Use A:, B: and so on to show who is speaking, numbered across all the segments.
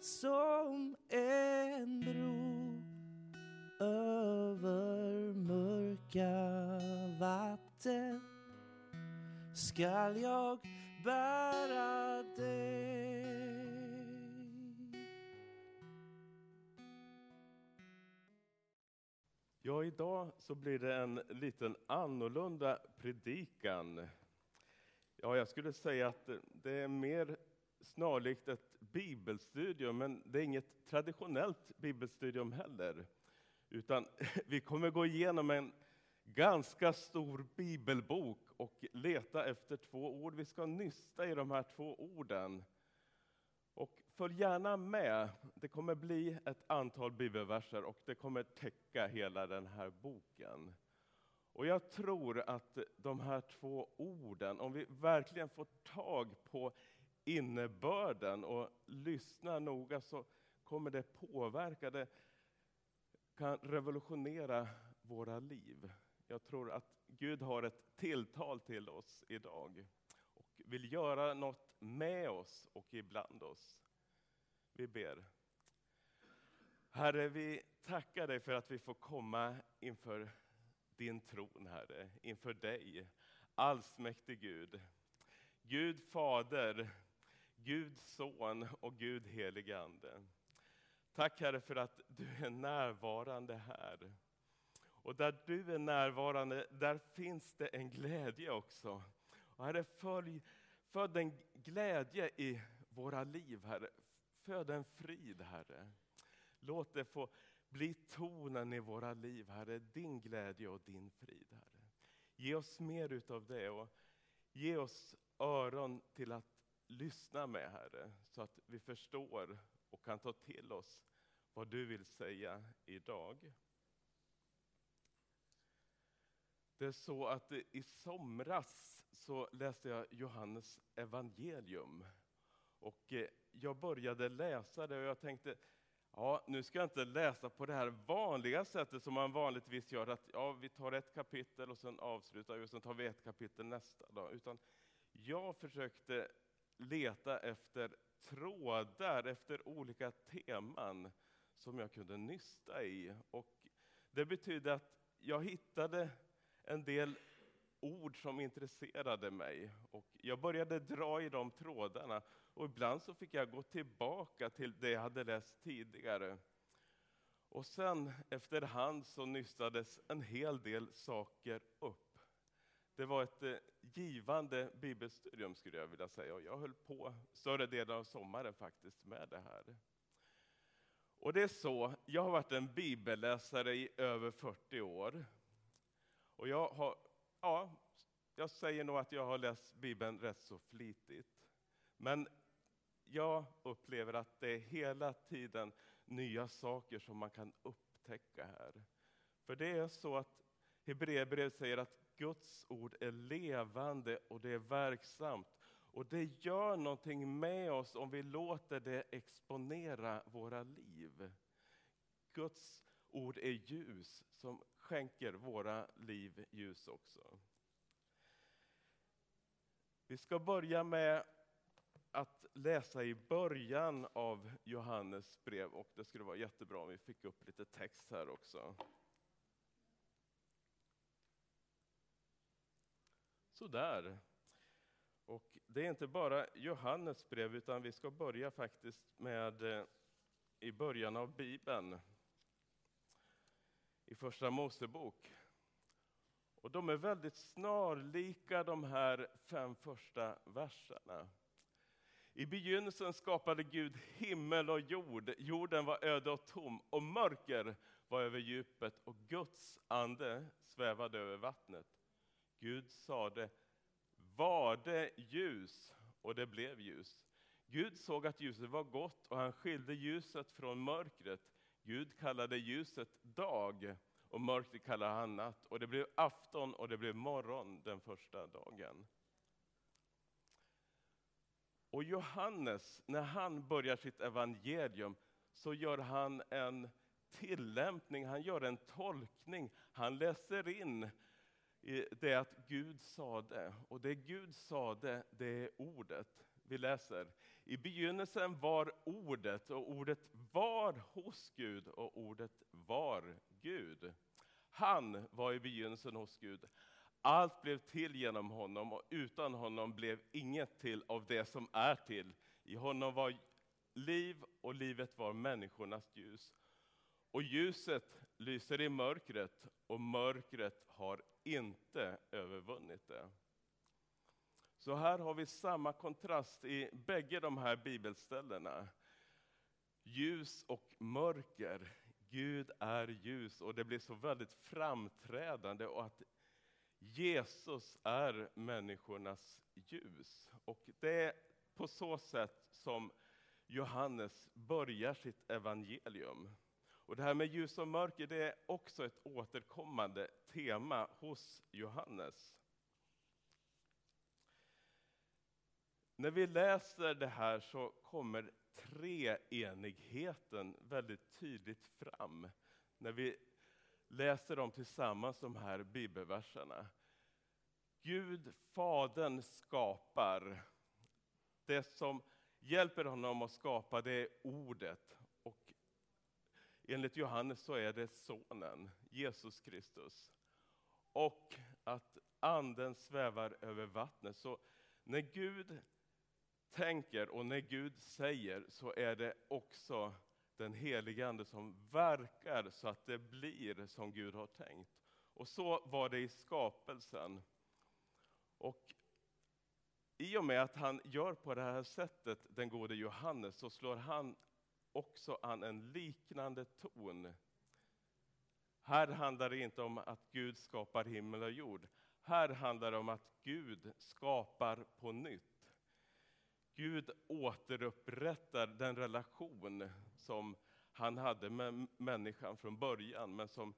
A: som en bro över mörka vatten skall jag bära dig.
B: Ja, idag så blir det en liten annorlunda predikan. Ja, jag skulle säga att det är mer snarlikt ett bibelstudium, men det är inget traditionellt bibelstudium heller. Utan vi kommer gå igenom en ganska stor bibelbok och leta efter två ord. Vi ska nysta i de här två orden. Och följ gärna med. Det kommer bli ett antal bibelverser och det kommer täcka hela den här boken. Och jag tror att de här två orden, om vi verkligen får tag på innebörden och lyssnar noga så kommer det påverka, det kan revolutionera våra liv. Jag tror att Gud har ett tilltal till oss idag och vill göra något med oss och ibland oss. Vi ber. Herre, vi tackar dig för att vi får komma inför din tron, Herre, inför dig, allsmäktig Gud. Gud Fader, Gud Son och Gud Helige Ande. Tack Herre för att du är närvarande här. Och där du är närvarande, där finns det en glädje också. Och Herre, följ, föd en glädje i våra liv, Herre. Föd en frid, Herre. Låt det få bli tonen i våra liv, Herre, din glädje och din frid, Herre. Ge oss mer utav det och ge oss öron till att lyssna med, Herre, så att vi förstår och kan ta till oss vad du vill säga idag. Det är så att i somras så läste jag Johannes evangelium. Och eh, jag började läsa det och jag tänkte, ja, nu ska jag inte läsa på det här vanliga sättet som man vanligtvis gör, att ja, vi tar ett kapitel och sen avslutar vi och sen tar vi ett kapitel nästa dag. Utan jag försökte leta efter trådar, efter olika teman som jag kunde nysta i. Och det betydde att jag hittade en del ord som intresserade mig. Och jag började dra i de trådarna och ibland så fick jag gå tillbaka till det jag hade läst tidigare. Och sen efterhand så nystades en hel del saker upp. Det var ett eh, givande bibelstudium skulle jag vilja säga och jag höll på större delen av sommaren faktiskt med det här. Och det är så, jag har varit en bibelläsare i över 40 år. Och jag har, ja, jag säger nog att jag har läst Bibeln rätt så flitigt. Men jag upplever att det är hela tiden nya saker som man kan upptäcka här. För det är så att Hebreerbrevet säger att Guds ord är levande och det är verksamt. Och det gör någonting med oss om vi låter det exponera våra liv. Guds ord är ljus som skänker våra liv ljus också. Vi ska börja med att läsa i början av Johannes brev och det skulle vara jättebra om vi fick upp lite text här också. Sådär. Och det är inte bara Johannes brev, utan vi ska börja faktiskt med eh, i början av Bibeln, i Första Mosebok. Och de är väldigt snarlika de här fem första verserna. I begynnelsen skapade Gud himmel och jord. Jorden var öde och tom och mörker var över djupet och Guds ande svävade över vattnet. Gud sade, var det ljus och det blev ljus. Gud såg att ljuset var gott och han skilde ljuset från mörkret. Gud kallade ljuset dag och mörkret kallade han natt. Och det blev afton och det blev morgon den första dagen. Och Johannes, när han börjar sitt evangelium, så gör han en tillämpning, han gör en tolkning. Han läser in det att Gud sade, och det Gud sade, det är ordet. Vi läser. I begynnelsen var ordet och ordet var hos Gud och ordet var Gud. Han var i begynnelsen hos Gud. Allt blev till genom honom och utan honom blev inget till av det som är till. I honom var liv och livet var människornas ljus. Och ljuset lyser i mörkret och mörkret har inte övervunnit det. Så här har vi samma kontrast i bägge de här bibelställena. Ljus och mörker. Gud är ljus och det blir så väldigt framträdande och att Jesus är människornas ljus. Och det är på så sätt som Johannes börjar sitt evangelium. Och det här med ljus och mörker det är också ett återkommande tema hos Johannes. När vi läser det här så kommer treenigheten väldigt tydligt fram. När vi läser dem tillsammans, de här bibelverserna. Gud, Fadern, skapar. Det som hjälper honom att skapa, det är ordet. Enligt Johannes så är det Sonen, Jesus Kristus. Och att Anden svävar över vattnet. Så när Gud tänker och när Gud säger så är det också den helige Ande som verkar så att det blir som Gud har tänkt. Och så var det i skapelsen. Och i och med att han gör på det här sättet, den gode Johannes, så slår han också an en liknande ton. Här handlar det inte om att Gud skapar himmel och jord. Här handlar det om att Gud skapar på nytt. Gud återupprättar den relation som han hade med människan från början, men som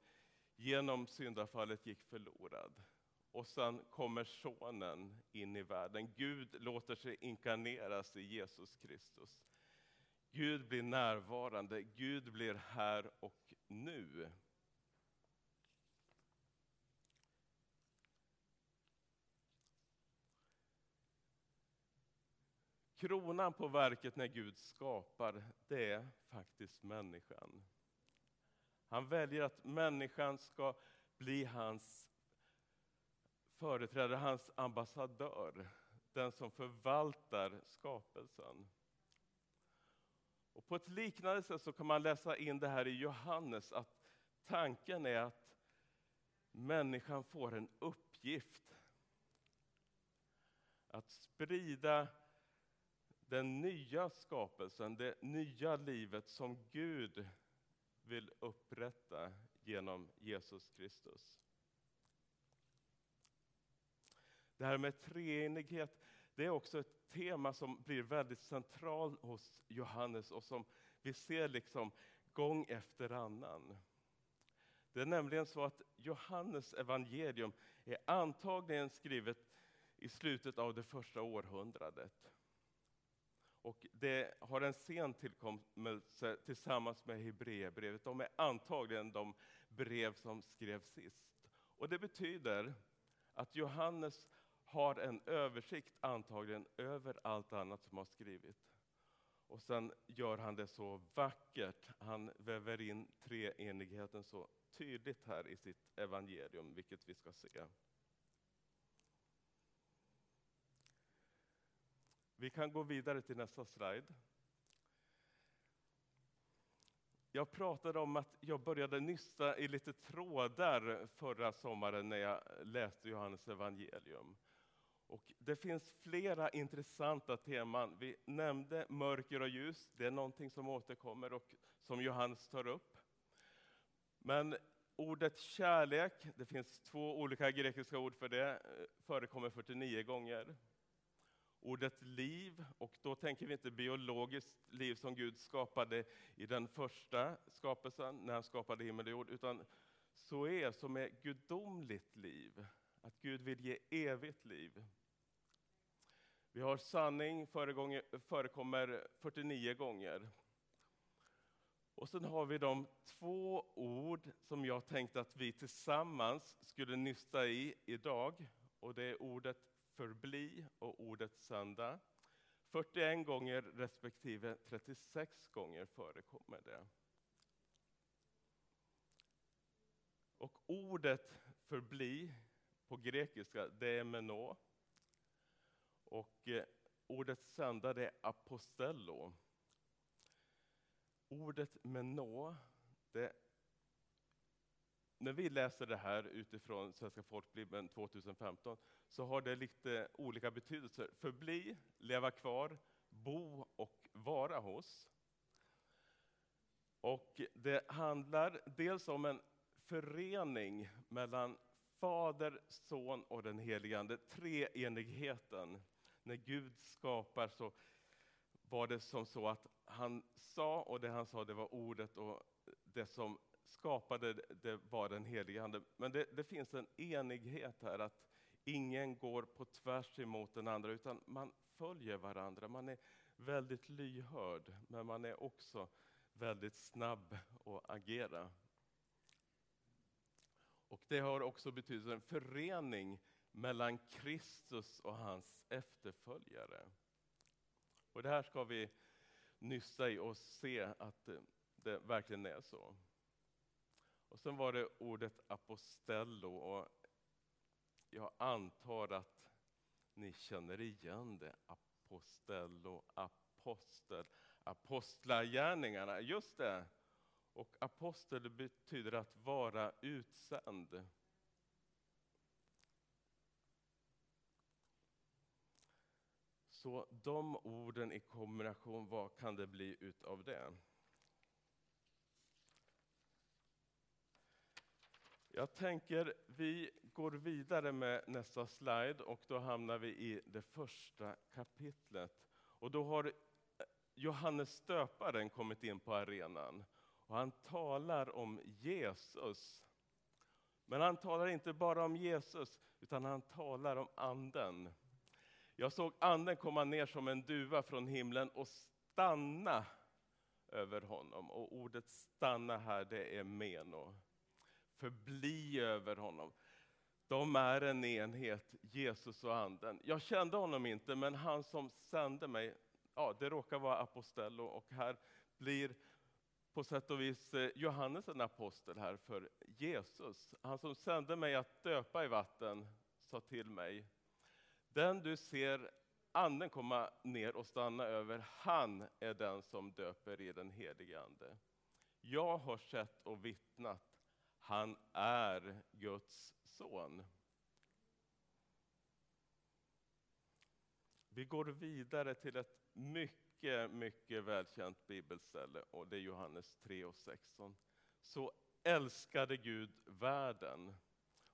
B: genom syndafallet gick förlorad. Och sen kommer Sonen in i världen. Gud låter sig inkarneras i Jesus Kristus. Gud blir närvarande, Gud blir här och nu. Kronan på verket när Gud skapar, det är faktiskt människan. Han väljer att människan ska bli hans företrädare, hans ambassadör, den som förvaltar skapelsen. Och på ett liknande sätt så kan man läsa in det här i Johannes, att tanken är att människan får en uppgift att sprida den nya skapelsen, det nya livet som Gud vill upprätta genom Jesus Kristus. Det här med treenighet, det är också ett tema som blir väldigt centralt hos Johannes och som vi ser liksom gång efter annan. Det är nämligen så att Johannes evangelium är antagligen skrivet i slutet av det första århundradet. Och det har en sen tillkommelse tillsammans med Hebreerbrevet. De är antagligen de brev som skrevs sist. Och det betyder att Johannes har en översikt antagligen över allt annat som har skrivit. Och sen gör han det så vackert. Han väver in treenigheten så tydligt här i sitt evangelium, vilket vi ska se. Vi kan gå vidare till nästa slide. Jag pratade om att jag började nysta i lite trådar förra sommaren när jag läste Johannes evangelium. Och det finns flera intressanta teman. Vi nämnde mörker och ljus, det är någonting som återkommer och som Johannes tar upp. Men ordet kärlek, det finns två olika grekiska ord för det, eh, förekommer 49 gånger ordet liv, och då tänker vi inte biologiskt liv som Gud skapade i den första skapelsen, när han skapade himmel och jord, utan så är som är gudomligt liv, att Gud vill ge evigt liv. Vi har sanning förekommer 49 gånger. Och sen har vi de två ord som jag tänkte att vi tillsammans skulle nysta i idag. Och det är ordet förbli och ordet sända. 41 gånger respektive 36 gånger förekommer det. Och ordet förbli på grekiska, det är meno. Och eh, ordet sända, är apostello. Ordet menå, det, när vi läser det här utifrån Svenska folkbibeln 2015 så har det lite olika betydelser. Förbli, leva kvar, bo och vara hos. Och det handlar dels om en förening mellan Fader, Son och den helige Ande, treenigheten. När Gud skapar så var det som så att han sa, och det han sa det var ordet, och det som skapade det var den helige Ande. Men det, det finns en enighet här, att ingen går på tvärs emot den andra, utan man följer varandra. Man är väldigt lyhörd, men man är också väldigt snabb att agera. Och det har också betydelse en förening mellan Kristus och hans efterföljare. Och det här ska vi nysta i och se att eh, det verkligen är så. Och sen var det ordet apostello och jag antar att ni känner igen det. Apostello, apostel, apostlagärningarna, just det. Och apostel betyder att vara utsänd. Så de orden i kombination, vad kan det bli utav det? Jag tänker vi går vidare med nästa slide och då hamnar vi i det första kapitlet. Och då har eh, Johannes stöparen kommit in på arenan. Och han talar om Jesus. Men han talar inte bara om Jesus, utan han talar om Anden. Jag såg Anden komma ner som en duva från himlen och stanna över honom. Och ordet stanna här, det är meno. Förbli över honom. De är en enhet, Jesus och Anden. Jag kände honom inte, men han som sände mig, ja, det råkar vara Apostello. Och här blir på sätt och vis eh, Johannes en apostel här för Jesus. Han som sände mig att döpa i vatten sa till mig, den du ser anden komma ner och stanna över, han är den som döper i den helige Ande. Jag har sett och vittnat, han är Guds son. Vi går vidare till ett mycket mycket, välkänt bibelställe och det är Johannes 3 och 16. Så älskade Gud världen.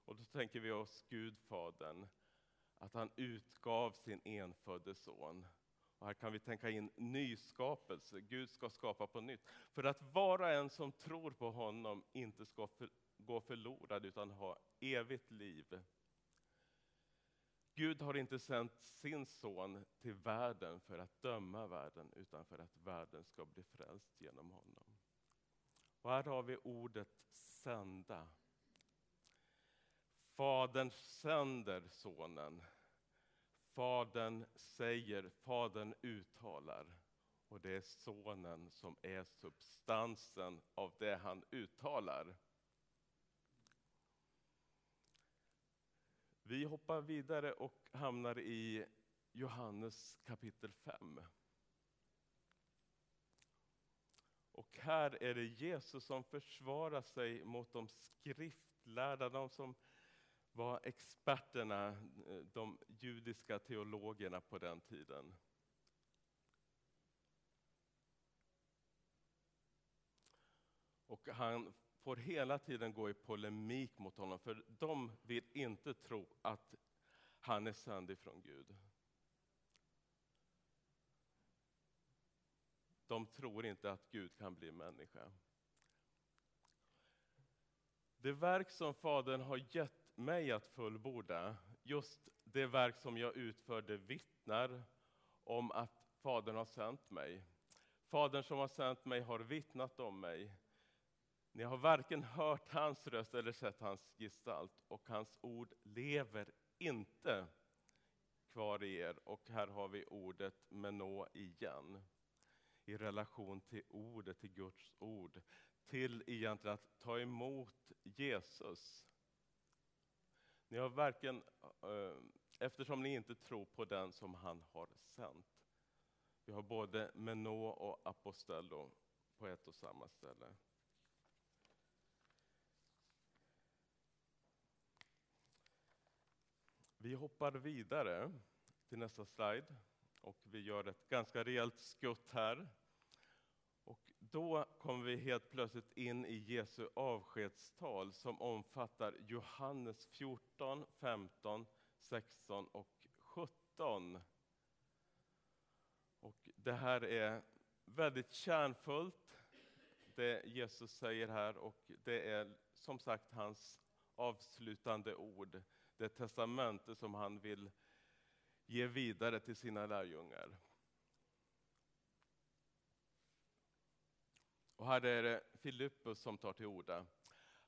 B: Och då tänker vi oss Gud Fadern, att han utgav sin enfödde son. Och här kan vi tänka in nyskapelse, Gud ska skapa på nytt. För att var och en som tror på honom inte ska för, gå förlorad utan ha evigt liv. Gud har inte sänt sin son till världen för att döma världen, utan för att världen ska bli frälst genom honom. Och här har vi ordet sända. Fadern sänder sonen. Fadern säger, Fadern uttalar. Och det är sonen som är substansen av det han uttalar. Vi hoppar vidare och hamnar i Johannes kapitel 5. Och här är det Jesus som försvarar sig mot de skriftlärda, de som var experterna, eh, de judiska teologerna på den tiden. Och han får hela tiden gå i polemik mot honom, för de vill inte tro att han är sänd ifrån Gud. De tror inte att Gud kan bli människa. Det verk som Fadern har gett mig att fullborda, just det verk som jag utförde vittnar om att Fadern har sänt mig. Fadern som har sänt mig har vittnat om mig. Ni har varken hört hans röst eller sett hans gestalt, och hans ord lever inte kvar i er. Och här har vi ordet menå igen. I relation till ordet, till Guds ord. Till egentligen att ta emot Jesus. Ni har varken, eh, eftersom ni inte tror på den som han har sänt. Vi har både menå och apostello på ett och samma ställe. Vi hoppar vidare till nästa slide och vi gör ett ganska rejält skutt här. Då kommer vi helt plötsligt in i Jesu avskedstal som omfattar Johannes 14, 15, 16 och 17. Och det här är väldigt kärnfullt, det Jesus säger här, och det är som sagt hans avslutande ord det testamente som han vill ge vidare till sina lärjungar. Och här är det Filippus som tar till orda.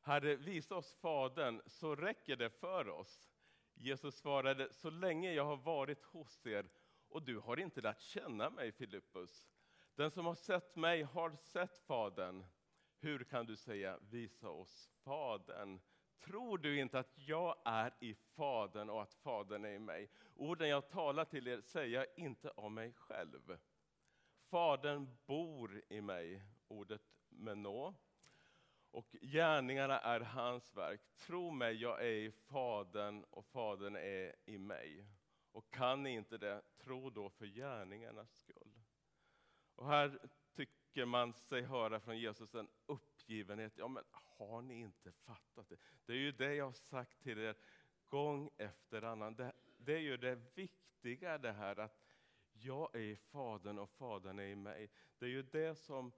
B: Herre, visa oss Fadern, så räcker det för oss. Jesus svarade, så länge jag har varit hos er, och du har inte lärt känna mig, Filippus. Den som har sett mig har sett Fadern. Hur kan du säga, visa oss Fadern? Tror du inte att jag är i Fadern och att Fadern är i mig? Orden jag talar till er säger jag inte av mig själv. Fadern bor i mig, ordet menå. Och gärningarna är hans verk. Tro mig, jag är i Fadern och Fadern är i mig. Och kan ni inte det, tro då för gärningarnas skull. Och här tycker man sig höra från Jesus en uppgivenhet. Ja, men har ni inte fattat det? Det är ju det jag har sagt till er gång efter annan. Det, det är ju det viktiga det här att jag är i Fadern och Fadern är i mig. Det är ju det som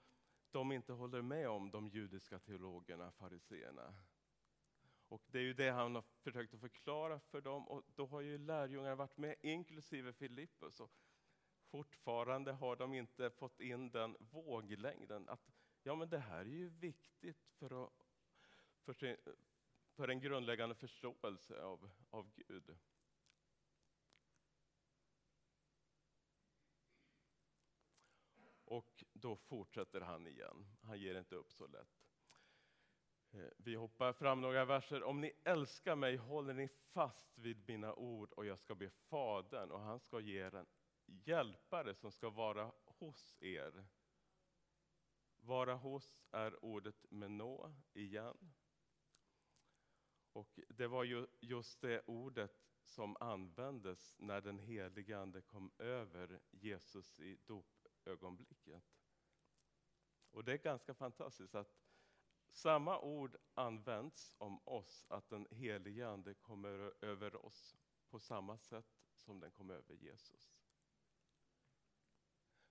B: de inte håller med om, de judiska teologerna, fariseerna. Och det är ju det han har försökt att förklara för dem och då har ju lärjungarna varit med, inklusive Filippus. Och fortfarande har de inte fått in den våglängden att ja, men det här är ju viktigt för, att, för, sin, för en grundläggande förståelse av, av Gud. Och då fortsätter han igen. Han ger inte upp så lätt. Eh, vi hoppar fram några verser. Om ni älskar mig håller ni fast vid mina ord och jag ska be Fadern och han ska ge er en hjälpare som ska vara hos er. Vara hos är ordet menå igen. Och det var ju just det ordet som användes när den helige Ande kom över Jesus i dop ögonblicket. Och det är ganska fantastiskt att samma ord används om oss, att den helige Ande kommer över oss på samma sätt som den kom över Jesus.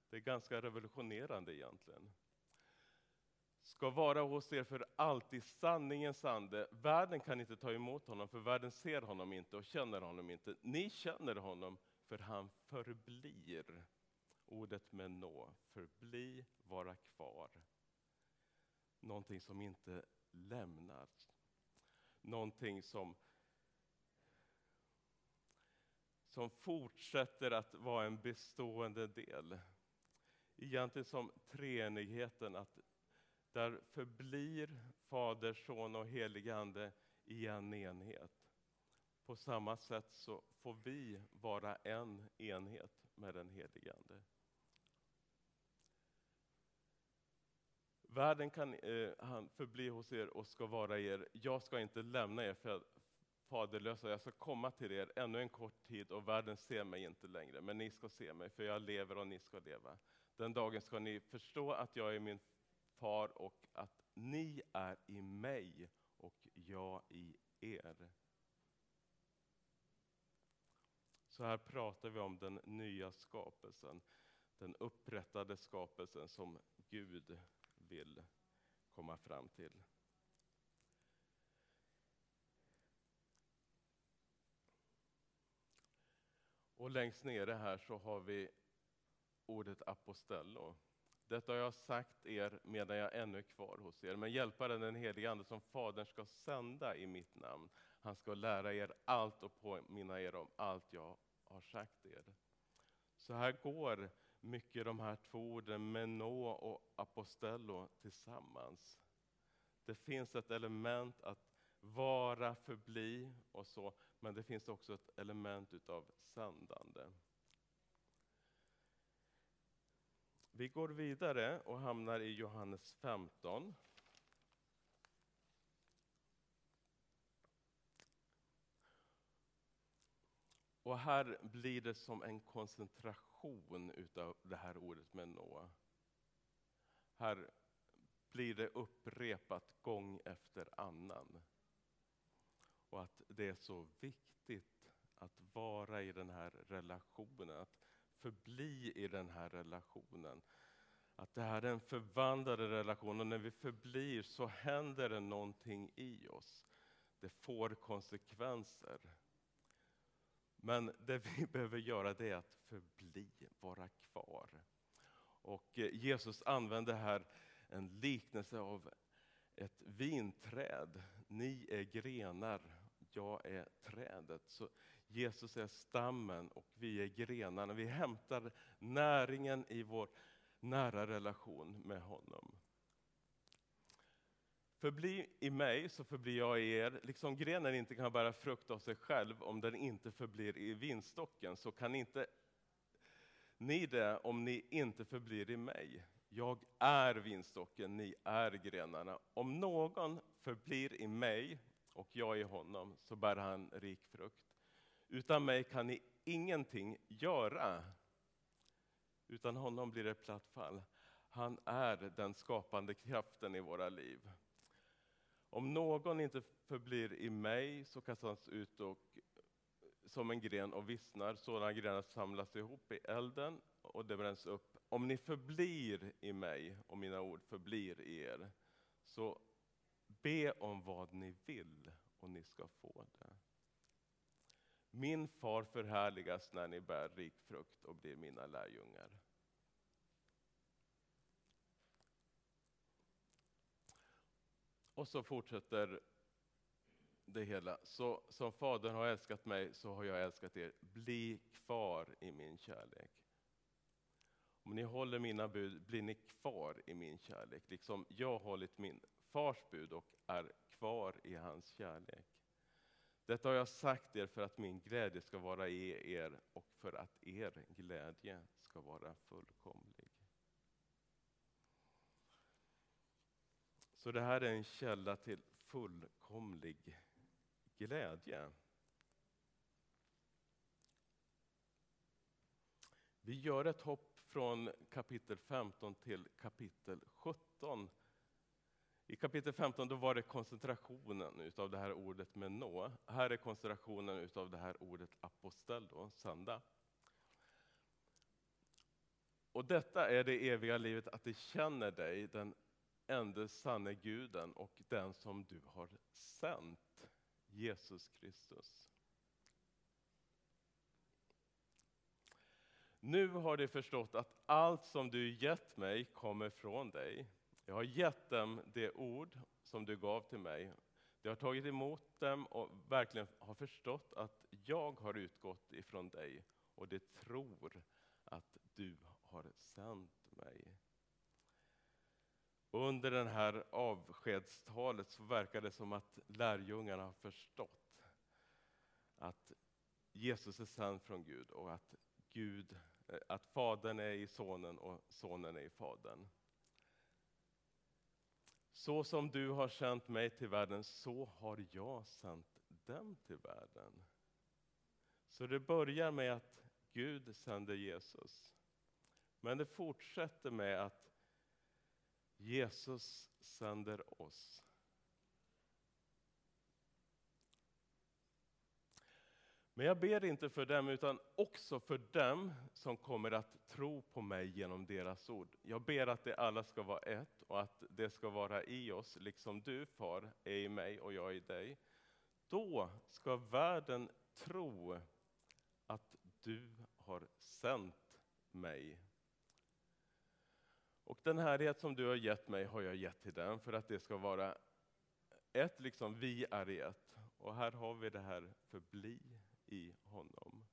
B: Det är ganska revolutionerande egentligen. Ska vara hos er för alltid, sanningens ande. Världen kan inte ta emot honom, för världen ser honom inte och känner honom inte. Ni känner honom, för han förblir. Ordet med nå, förbli, vara kvar. Någonting som inte lämnar. Någonting som som fortsätter att vara en bestående del egentligen som treenigheten, att där förblir Fader, Son och heligande i en enhet. På samma sätt så får vi vara en enhet med den helige Världen kan eh, han förbli hos er och ska vara er. Jag ska inte lämna er för faderlösa. Jag ska komma till er ännu en kort tid och världen ser mig inte längre. Men ni ska se mig, för jag lever och ni ska leva. Den dagen ska ni förstå att jag är min far och att ni är i mig och jag i er. Så här pratar vi om den nya skapelsen, den upprättade skapelsen som Gud vill komma fram till. Och längst nere här så har vi ordet apostello. Detta har jag sagt er medan jag ännu är kvar hos er. Men hjälparen den helige Ande som Fadern ska sända i mitt namn, han ska lära er allt och påminna er om allt jag har sagt er. Så här går mycket de här två orden, meno och apostello, tillsammans. Det finns ett element att vara, förbli och så, men det finns också ett element utav sändande. Vi går vidare och hamnar i Johannes 15. Och här blir det som en koncentration utav det här ordet med Noa. Här blir det upprepat gång efter annan. Och att det är så viktigt att vara i den här relationen, att förbli i den här relationen. Att det här är en förvandlad relation och när vi förblir så händer det någonting i oss. Det får konsekvenser. Men det vi behöver göra det är att förbli, vara kvar. Och eh, Jesus använder här en liknelse av ett vinträd. Ni är grenar, jag är trädet. Så Jesus är stammen och vi är grenarna. Vi hämtar näringen i vår nära relation med honom. Förbli i mig så förblir jag i er. Liksom grenen inte kan bära frukt av sig själv om den inte förblir i vinstocken, så kan inte ni det om ni inte förblir i mig. Jag är vinstocken, ni är grenarna. Om någon förblir i mig och jag i honom, så bär han rik frukt. Utan mig kan ni ingenting göra. Utan honom blir det platt fall. Han är den skapande kraften i våra liv. Om någon inte förblir i mig så kastas han ut och, som en gren och vissnar. Sådana grenar samlas ihop i elden och det bränns upp. Om ni förblir i mig och mina ord förblir i er, så be om vad ni vill och ni ska få det. Min far förhärligas när ni bär rik frukt och blir mina lärjungar. Och så fortsätter det hela. Så som Fadern har älskat mig så har jag älskat er. Bli kvar i min kärlek. Om ni håller mina bud blir ni kvar i min kärlek, liksom jag har hållit min fars bud och är kvar i hans kärlek. Detta har jag sagt er för att min glädje ska vara i er och för att er glädje ska vara fullkomlig. Så det här är en källa till fullkomlig glädje. Vi gör ett hopp från kapitel 15 till kapitel 17. I kapitel 15 då var det koncentrationen av det här ordet med nå. Här är koncentrationen av det här ordet apostel, sända. Och detta är det eviga livet, att det känner dig, den ende sanne guden och den som du har sänt, Jesus Kristus. Nu har de förstått att allt som du gett mig kommer från dig. Jag har gett dem det ord som du gav till mig. De har tagit emot dem och verkligen har förstått att jag har utgått ifrån dig och de tror att du har sänt mig. Under det här avskedstalet så verkar det som att lärjungarna har förstått att Jesus är sänd från Gud och att, Gud, eh, att Fadern är i Sonen och Sonen är i Fadern. Så som du har sänt mig till världen, så har jag sänt dem till världen. Så det börjar med att Gud sänder Jesus. Men det fortsätter med att Jesus sänder oss. Men jag ber inte för dem, utan också för dem som kommer att tro på mig genom deras ord. Jag ber att det alla ska vara ett och att det ska vara i oss, liksom du, Far, är i mig och jag i dig. Då ska världen tro att du har sänt mig. Och den härlighet som du har gett mig har jag gett till den för att det ska vara ett, liksom vi är ett. Och här har vi det här förbli i honom.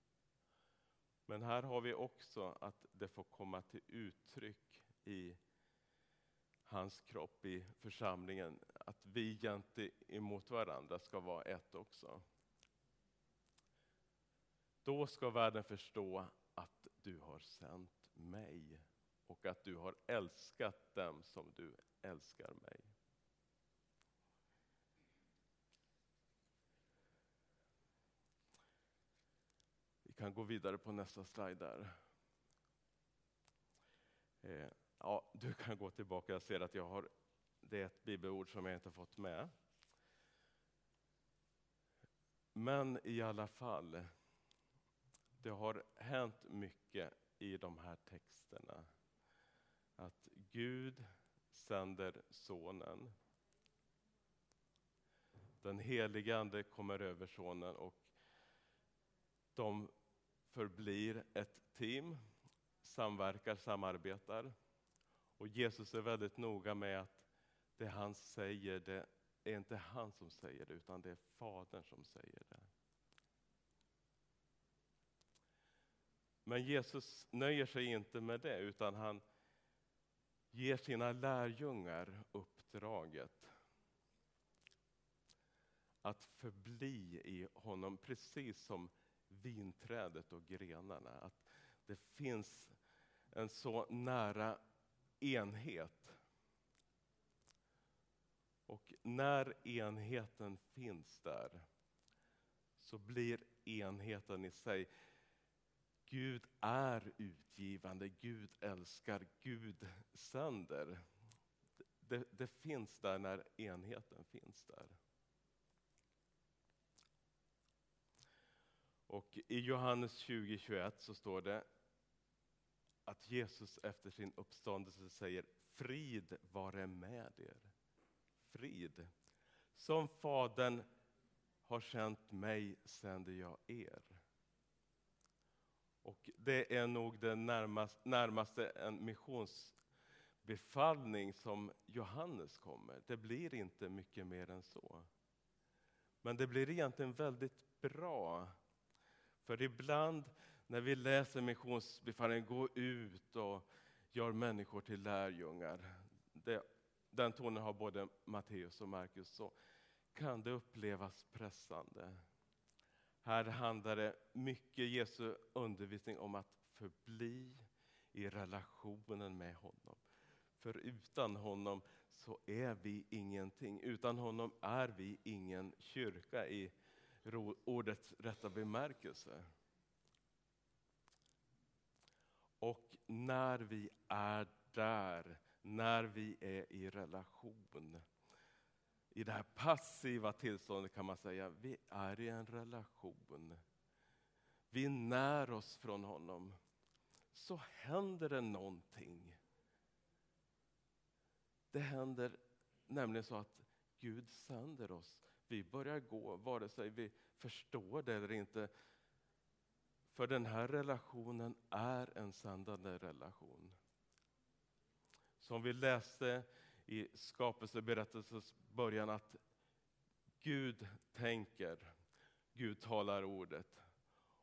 B: Men här har vi också att det får komma till uttryck i hans kropp, i församlingen. Att vi gentemot varandra ska vara ett också. Då ska världen förstå att du har sänt mig och att du har älskat dem som du älskar mig. Vi kan gå vidare på nästa slide där. Eh, ja, du kan gå tillbaka, jag ser att jag har, det är ett bibelord som jag inte fått med. Men i alla fall, det har hänt mycket i de här texterna. Att Gud sänder Sonen. Den helige Ande kommer över Sonen och de förblir ett team, samverkar, samarbetar. Och Jesus är väldigt noga med att det han säger, det är inte han som säger det, utan det är Fadern som säger det. Men Jesus nöjer sig inte med det, utan han ger sina lärjungar uppdraget att förbli i honom, precis som vinträdet och grenarna. Att det finns en så nära enhet. Och när enheten finns där så blir enheten i sig Gud är utgivande, Gud älskar, Gud sänder. Det, det, finns där när enheten finns där. Och I Johannes 20.21 så står det att Jesus efter sin uppståndelse säger frid vare med er. Frid. Som Fadern har sänt mig sänder jag er. Och det är nog den närmast, närmaste en missionsbefallning som Johannes kommer. Det blir inte mycket mer än så. Men det blir egentligen väldigt bra. För ibland när vi läser missionsbefallningen, gå ut och gör människor till lärjungar. Det, den tonen har både Matteus och Markus. Så kan det upplevas pressande. Här handlar det mycket Jesu undervisning om att förbli i relationen med honom. För utan honom så är vi ingenting. Utan honom är vi ingen kyrka i ordets rätta bemärkelse. Och när vi är där, när vi är i relation, i det här passiva tillståndet kan man säga, vi är i en relation. Vi när oss från honom. Så händer det någonting. Det händer nämligen så att Gud sänder oss. Vi börjar gå, vare sig vi förstår det eller inte. För den här relationen är en sändande relation. Som vi läste i skapelseberättelsens början att Gud tänker, Gud talar ordet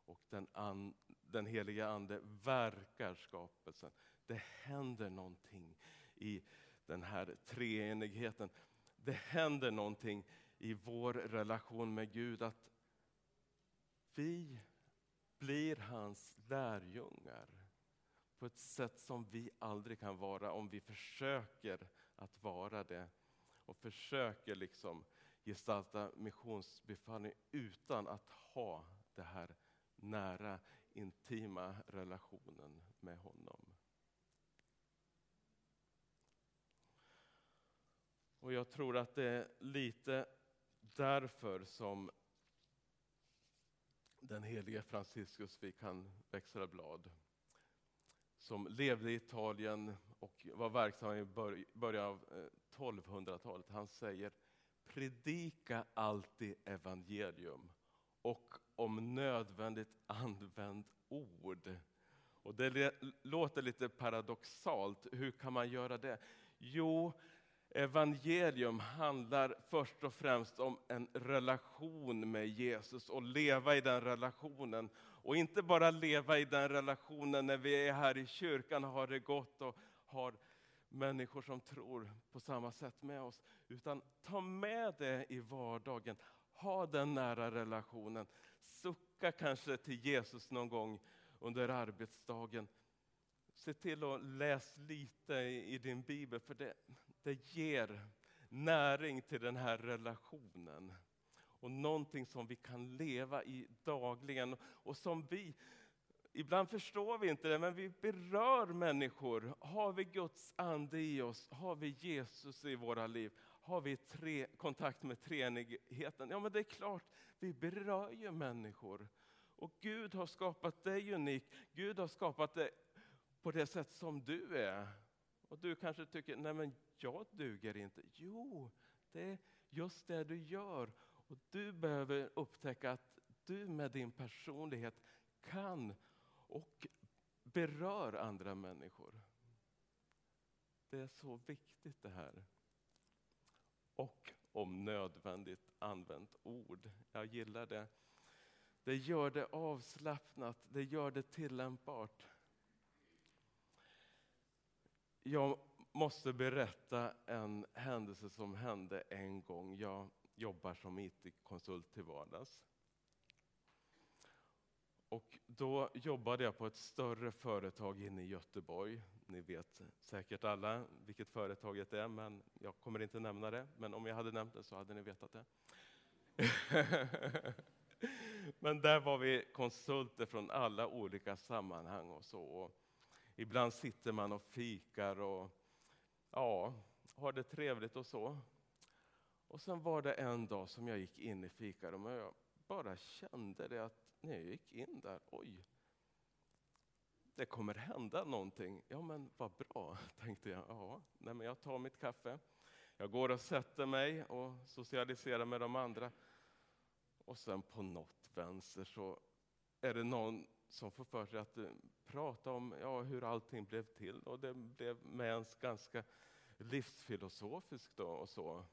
B: och den, an, den heliga Ande verkar skapelsen. Det händer någonting i den här treenigheten. Det händer någonting i vår relation med Gud, att vi blir hans lärjungar på ett sätt som vi aldrig kan vara om vi försöker att vara det och försöker liksom gestalta missionsbefallning utan att ha den här nära, intima relationen med honom. Och jag tror att det är lite därför som den helige Franciscus fick han växla blad som levde i Italien och var verksam i början av eh, 1200-talet. Han säger predika alltid evangelium och om nödvändigt använd ord. Och det låter lite paradoxalt. Hur kan man göra det? Jo, evangelium handlar först och främst om en relation med Jesus och leva i den relationen. Och inte bara leva i den relationen när vi är här i kyrkan och har det gott och har människor som tror på samma sätt med oss. Utan ta med det i vardagen. Ha den nära relationen. Sucka kanske till Jesus någon gång under arbetsdagen. Se till att läsa lite i din bibel, för det, det ger näring till den här relationen. Och någonting som vi kan leva i dagligen och som vi Ibland förstår vi inte det, men vi berör människor. Har vi Guds ande i oss, har vi Jesus i våra liv, har vi tre, kontakt med treenigheten, ja men det är klart, vi berör ju människor. Och Gud har skapat dig unik, Gud har skapat dig på det sätt som du är. Och du kanske tycker, nej men jag duger inte. Jo, det är just det du gör. Och du behöver upptäcka att du med din personlighet kan och berör andra människor. Det är så viktigt det här. Och om nödvändigt använt ord. Jag gillar det. Det gör det avslappnat, det gör det tillämpbart. Jag måste berätta en händelse som hände en gång. Jag jobbar som IT-konsult till vardags. Och då jobbade jag på ett större företag inne i Göteborg. Ni vet säkert alla vilket företaget är, men jag kommer inte nämna det. Men om jag hade nämnt det så hade ni vetat det. men där var vi konsulter från alla olika sammanhang och så. Och ibland sitter man och fikar och ja, har det trevligt och så. Och sen var det en dag som jag gick in i fikarummet och jag bara kände det att när jag gick in där, oj, det kommer hända någonting. Ja, men vad bra, tänkte jag. Ja, nej, men jag tar mitt kaffe, jag går och sätter mig och socialiserar med de andra. Och sen på något vänster så är det någon som får för sig att eh, prata om ja, hur allting blev till. Och det blev med ens ganska livsfilosofiskt då och så.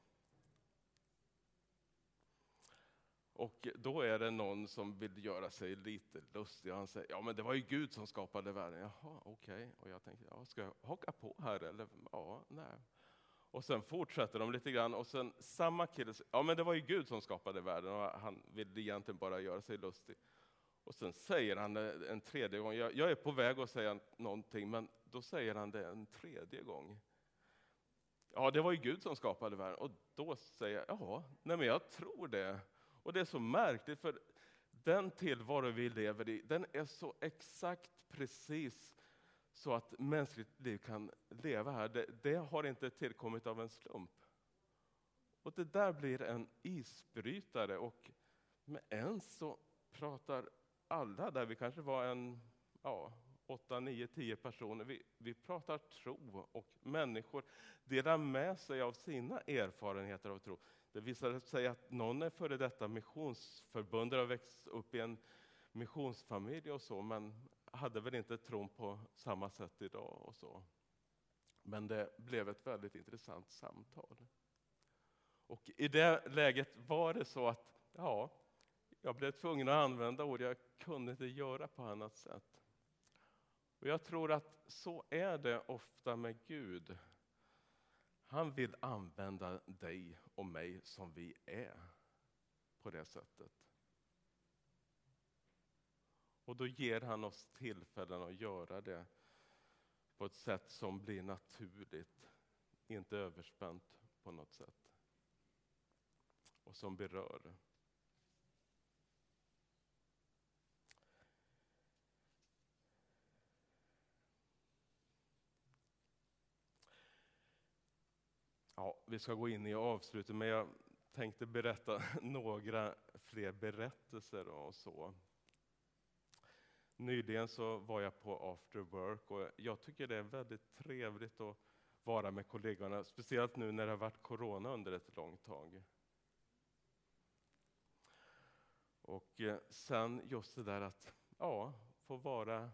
B: Och då är det någon som vill göra sig lite lustig. Han säger, ja men det var ju Gud som skapade världen. Jaha, okej. Okay. Och jag tänkte, ja, ska jag haka på här eller? Ja, nej. Och sen fortsätter de lite grann och sen samma kille säger, ja men det var ju Gud som skapade världen och han vill egentligen bara göra sig lustig. Och sen säger han det en tredje gång, jag, jag är på väg att säga någonting men då säger han det en tredje gång. Ja, det var ju Gud som skapade världen. Och då säger jag, ja, nej men jag tror det. Och det är så märkligt, för den tillvaro vi lever i, den är så exakt precis så att mänskligt liv kan leva här. Det, det har inte tillkommit av en slump. Och det där blir en isbrytare och med ens så pratar alla där, vi kanske var en ja, 8, 9, 10 personer, vi, vi pratar tro och människor delar med sig av sina erfarenheter av tro. Det visade sig att någon är före detta missionsförbundare och växt upp i en missionsfamilj och så, men hade väl inte tron på samma sätt idag och så. Men det blev ett väldigt intressant samtal. Och i det läget var det så att, ja, jag blev tvungen att använda ord, jag kunde inte göra på annat sätt. Och jag tror att så är det ofta med Gud. Han vill använda dig och mig som vi är på det sättet. Och då ger han oss tillfällen att göra det på ett sätt som blir naturligt, inte överspänt på något sätt. Och som berör. Ja, vi ska gå in i avslutet, men jag tänkte berätta några fler berättelser och så. Nyligen så var jag på after work och jag tycker det är väldigt trevligt att vara med kollegorna, speciellt nu när det har varit corona under ett långt tag. Och eh, sen just det där att ja, få vara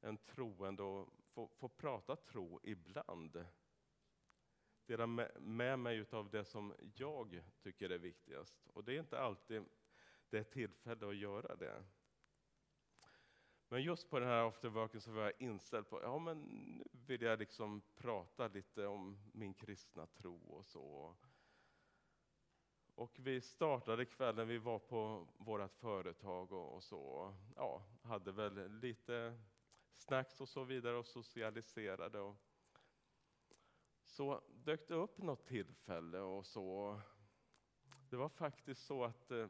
B: en troende och få, få prata tro ibland dela med, mig av det som jag tycker är viktigast. Och det är inte alltid det är tillfälle att göra det. Men just på den här afterworken så var jag inställd på, ja men nu vill jag liksom prata lite om min kristna tro och så. Och vi startade kvällen, vi var på vårt företag och, och, så. Ja, hade väl lite snacks och så vidare och socialiserade. Och så dök det upp något tillfälle och så. Det var faktiskt så att eh,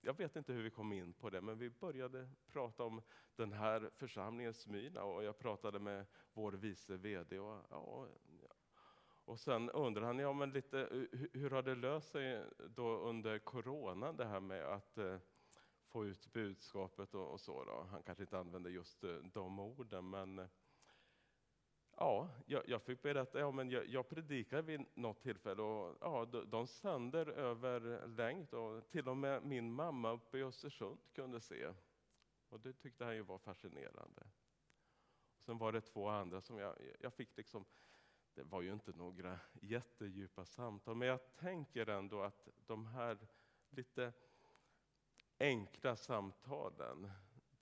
B: jag vet inte hur vi kom in på det, men vi började prata om den här församlingen Smyrna och jag pratade med vår vice VD. Och, ja, och sen undrade han, ja men lite, eh, hur, har det löst sig då under Corona det här med att eh, få ut budskapet och, och, så. Då. Han kanske inte använde just de orden, men ja, jag, jag, fick berätta, ja, men jag, jag predikade vid något tillfälle och ja, de, de sänder över längt och till och med min mamma uppe i Östersund kunde se. Och det tyckte han ju var fascinerande. Sen var det två andra som jag, jag fick liksom, det var ju inte några jättedjupa samtal, men jag tänker ändå att de här lite enkla samtalen,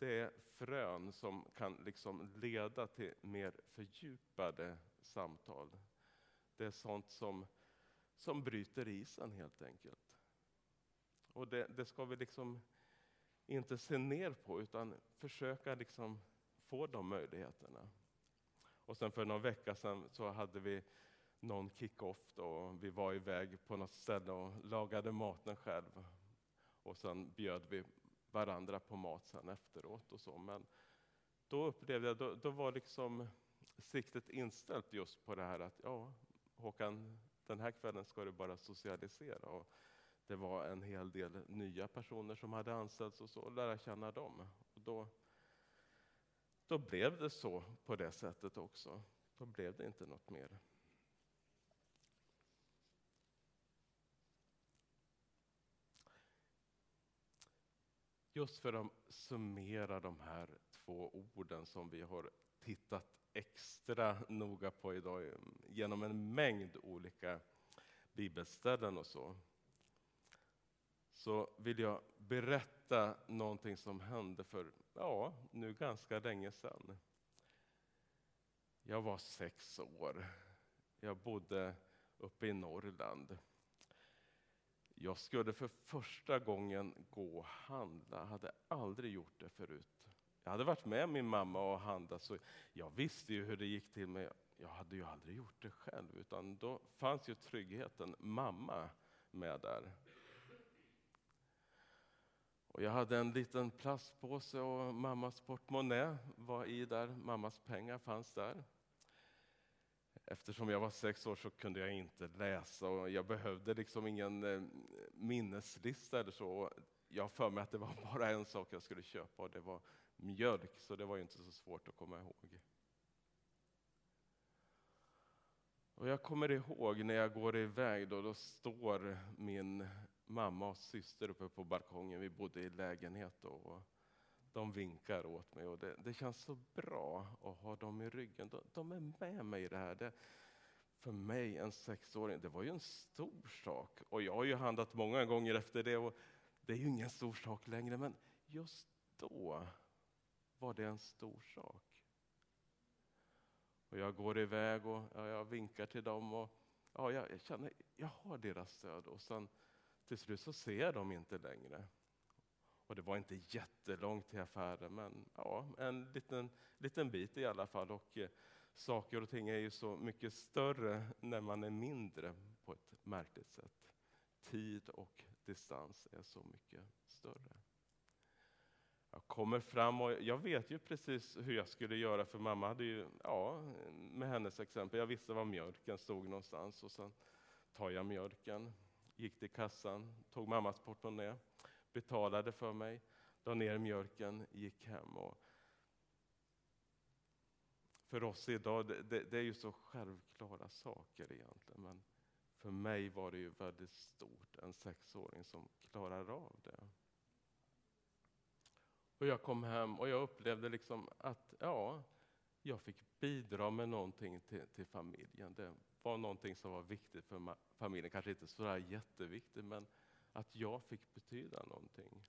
B: det är frön som kan liksom leda till mer fördjupade samtal. Det är sånt som, som bryter isen helt enkelt. Och det, det ska vi liksom inte se ner på utan försöka liksom få de möjligheterna. Och sen för någon vecka sedan så hade vi någon kick-off och vi var iväg på något ställe och lagade maten själv. Och sen bjöd vi varandra på mat sen efteråt och så. Men då upplevde jag, då, då var liksom siktet inställt just på det här att ja, Håkan, den här kvällen ska du bara socialisera. Och det var en hel del nya personer som hade anställts och så, lära känna dem. Och då, då blev det så på det sättet också. Då blev det inte något mer. Just för att summera de här två orden som vi har tittat extra noga på idag genom en mängd olika bibelställen och så. Så vill jag berätta någonting som hände för, ja, nu ganska länge sedan. Jag var sex år. Jag bodde uppe i Norrland. Jag skulle för första gången gå och handla, hade aldrig gjort det förut. Jag hade varit med min mamma och handlat, så jag visste ju hur det gick till, men jag hade ju aldrig gjort det själv. Utan då fanns ju tryggheten, mamma, med där. Och jag hade en liten plastpåse och mammas portmonnä var i där, mammas pengar fanns där. Eftersom jag var sex år så kunde jag inte läsa och jag behövde liksom ingen eh, minneslista eller så. Jag har för mig att det var bara en sak jag skulle köpa och det var mjölk, så det var inte så svårt att komma ihåg. Och jag kommer ihåg när jag går iväg, då, då står min mamma och syster uppe på balkongen. Vi bodde i lägenhet då. De vinkar åt mig och det, det, känns så bra att ha dem i ryggen. De, de är med mig i det här. Det, för mig, en sexåring, det var ju en stor sak. Och jag har ju handlat många gånger efter det och det är ju ingen stor sak längre. Men just då var det en stor sak. Och jag går iväg och ja, jag vinkar till dem och ja, jag, jag känner jag har deras stöd. Och sen till slut så ser jag dem inte längre. Och det var inte jättelångt till affären, men ja, en liten, liten bit i alla fall. Och eh, saker och ting är ju så mycket större när man är mindre på ett märkligt sätt. Tid och distans är så mycket större. Jag kommer fram och jag vet ju precis hur jag skulle göra för mamma hade ju, ja, med hennes exempel, jag visste var mjölken stod någonstans och sen tar jag mjölken, gick till kassan, tog mammas portmonnä, betalade för mig, la ner mjölken, gick hem. Och för oss idag, det, det, är ju så självklara saker egentligen, men för mig var det ju väldigt stort, en sexåring som klarar av det. Och jag kom hem och jag upplevde liksom att ja, jag fick bidra med någonting till, till familjen. Det var någonting som var viktigt för familjen. Kanske inte så jätteviktigt, men att jag fick betyda någonting.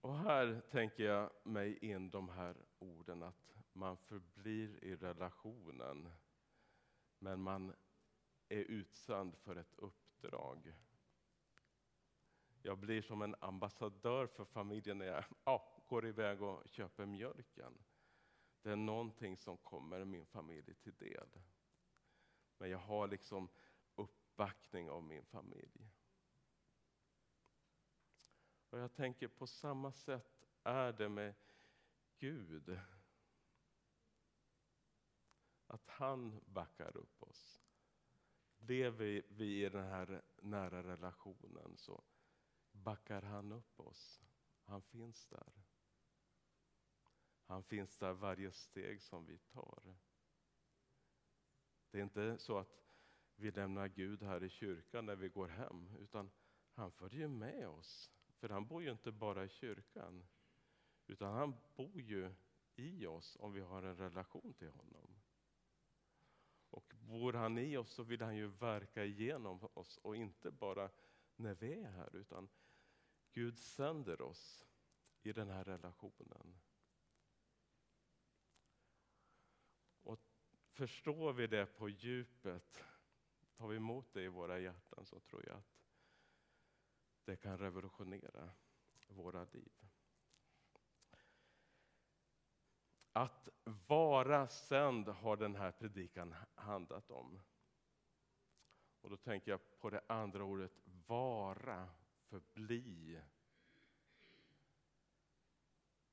B: Och här tänker jag mig in de här orden att man förblir i relationen, men man är utsänd för ett uppdrag. Jag blir som en ambassadör för familjen när jag ja, går iväg och köper mjölken. Det är någonting som kommer min familj till del. Men jag har liksom uppbackning av min familj. Och jag tänker på samma sätt är det med Gud. Att han backar upp oss. Lever vi i den här nära relationen så backar han upp oss. Han finns där. Han finns där varje steg som vi tar. Det är inte så att vi lämnar Gud här i kyrkan när vi går hem, utan han följer med oss. För han bor ju inte bara i kyrkan, utan han bor ju i oss om vi har en relation till honom. Och bor han i oss så vill han ju verka igenom oss och inte bara när vi är här, utan Gud sänder oss i den här relationen. Och förstår vi det på djupet, tar vi emot det i våra hjärtan så tror jag att det kan revolutionera våra liv. Att vara sänd har den här predikan handlat om. Och då tänker jag på det andra ordet, vara, förbli.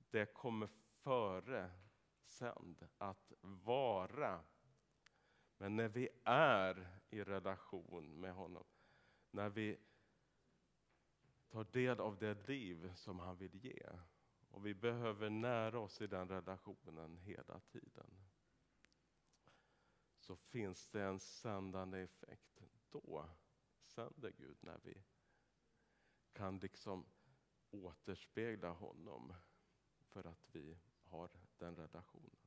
B: Det kommer före sänd, att vara. Men när vi är i relation med honom, när vi tar del av det liv som han vill ge. Och vi behöver nära oss i den relationen hela tiden. Så finns det en sändande effekt. Då sänder Gud när vi kan liksom återspegla honom för att vi har den relationen.